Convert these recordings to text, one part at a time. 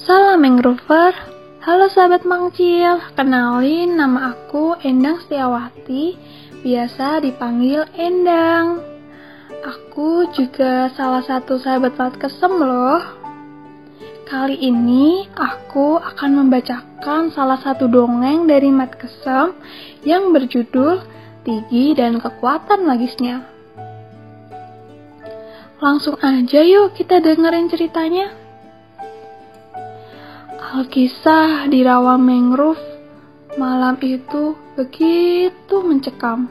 Salam Mangrover. Halo sahabat Mangcil, kenalin nama aku Endang Setiawati, biasa dipanggil Endang. Aku juga salah satu sahabat Kesem loh. Kali ini aku akan membacakan salah satu dongeng dari Mat Kesem yang berjudul Tigi dan Kekuatan Magisnya. Langsung aja yuk kita dengerin ceritanya. Alkisah di rawa mangrove malam itu begitu mencekam.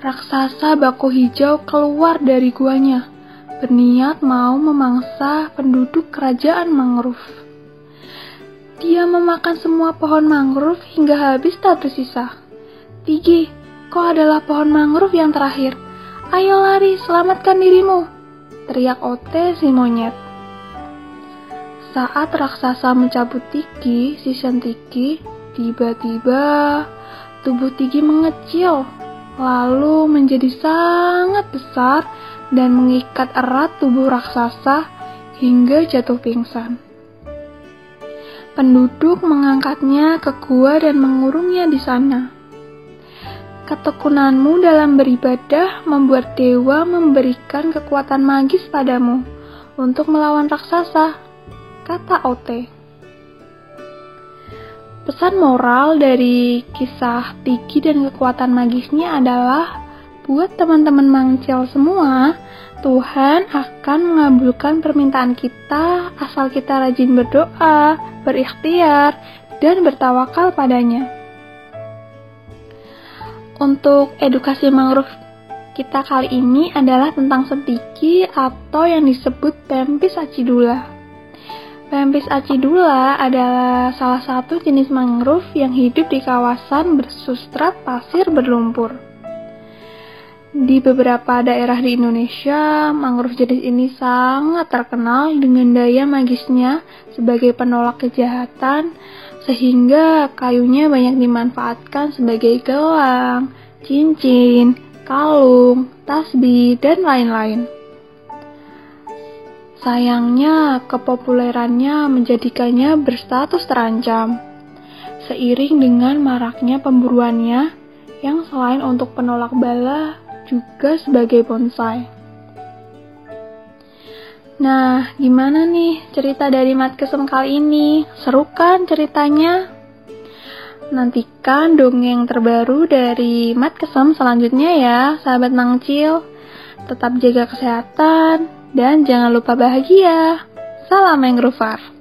Raksasa bako hijau keluar dari guanya, berniat mau memangsa penduduk kerajaan mangrove. Dia memakan semua pohon mangrove hingga habis tak tersisa. Tigi, kau adalah pohon mangrove yang terakhir. Ayo lari, selamatkan dirimu, teriak Ote si monyet. Saat raksasa mencabut Tiki, si Tiki, tiba-tiba tubuh Tiki mengecil, lalu menjadi sangat besar dan mengikat erat tubuh raksasa hingga jatuh pingsan. Penduduk mengangkatnya ke gua dan mengurungnya di sana. Ketekunanmu dalam beribadah membuat dewa memberikan kekuatan magis padamu untuk melawan raksasa kata Ote. Pesan moral dari kisah Tiki dan kekuatan magisnya adalah buat teman-teman mangcil semua, Tuhan akan mengabulkan permintaan kita asal kita rajin berdoa, berikhtiar, dan bertawakal padanya. Untuk edukasi mangrove kita kali ini adalah tentang sentiki atau yang disebut Pempis acidula. Pempis acidula adalah salah satu jenis mangrove yang hidup di kawasan bersubstrat pasir berlumpur. Di beberapa daerah di Indonesia, mangrove jenis ini sangat terkenal dengan daya magisnya sebagai penolak kejahatan, sehingga kayunya banyak dimanfaatkan sebagai gelang, cincin, kalung, tasbih, dan lain-lain. Sayangnya, kepopulerannya menjadikannya berstatus terancam. Seiring dengan maraknya pemburuannya, yang selain untuk penolak bala, juga sebagai bonsai. Nah, gimana nih cerita dari Mat Kesem kali ini? Seru kan ceritanya? Nantikan dongeng terbaru dari Mat Kesem selanjutnya ya, sahabat Mangcil. Tetap jaga kesehatan, dan jangan lupa bahagia. Salam Mangrover.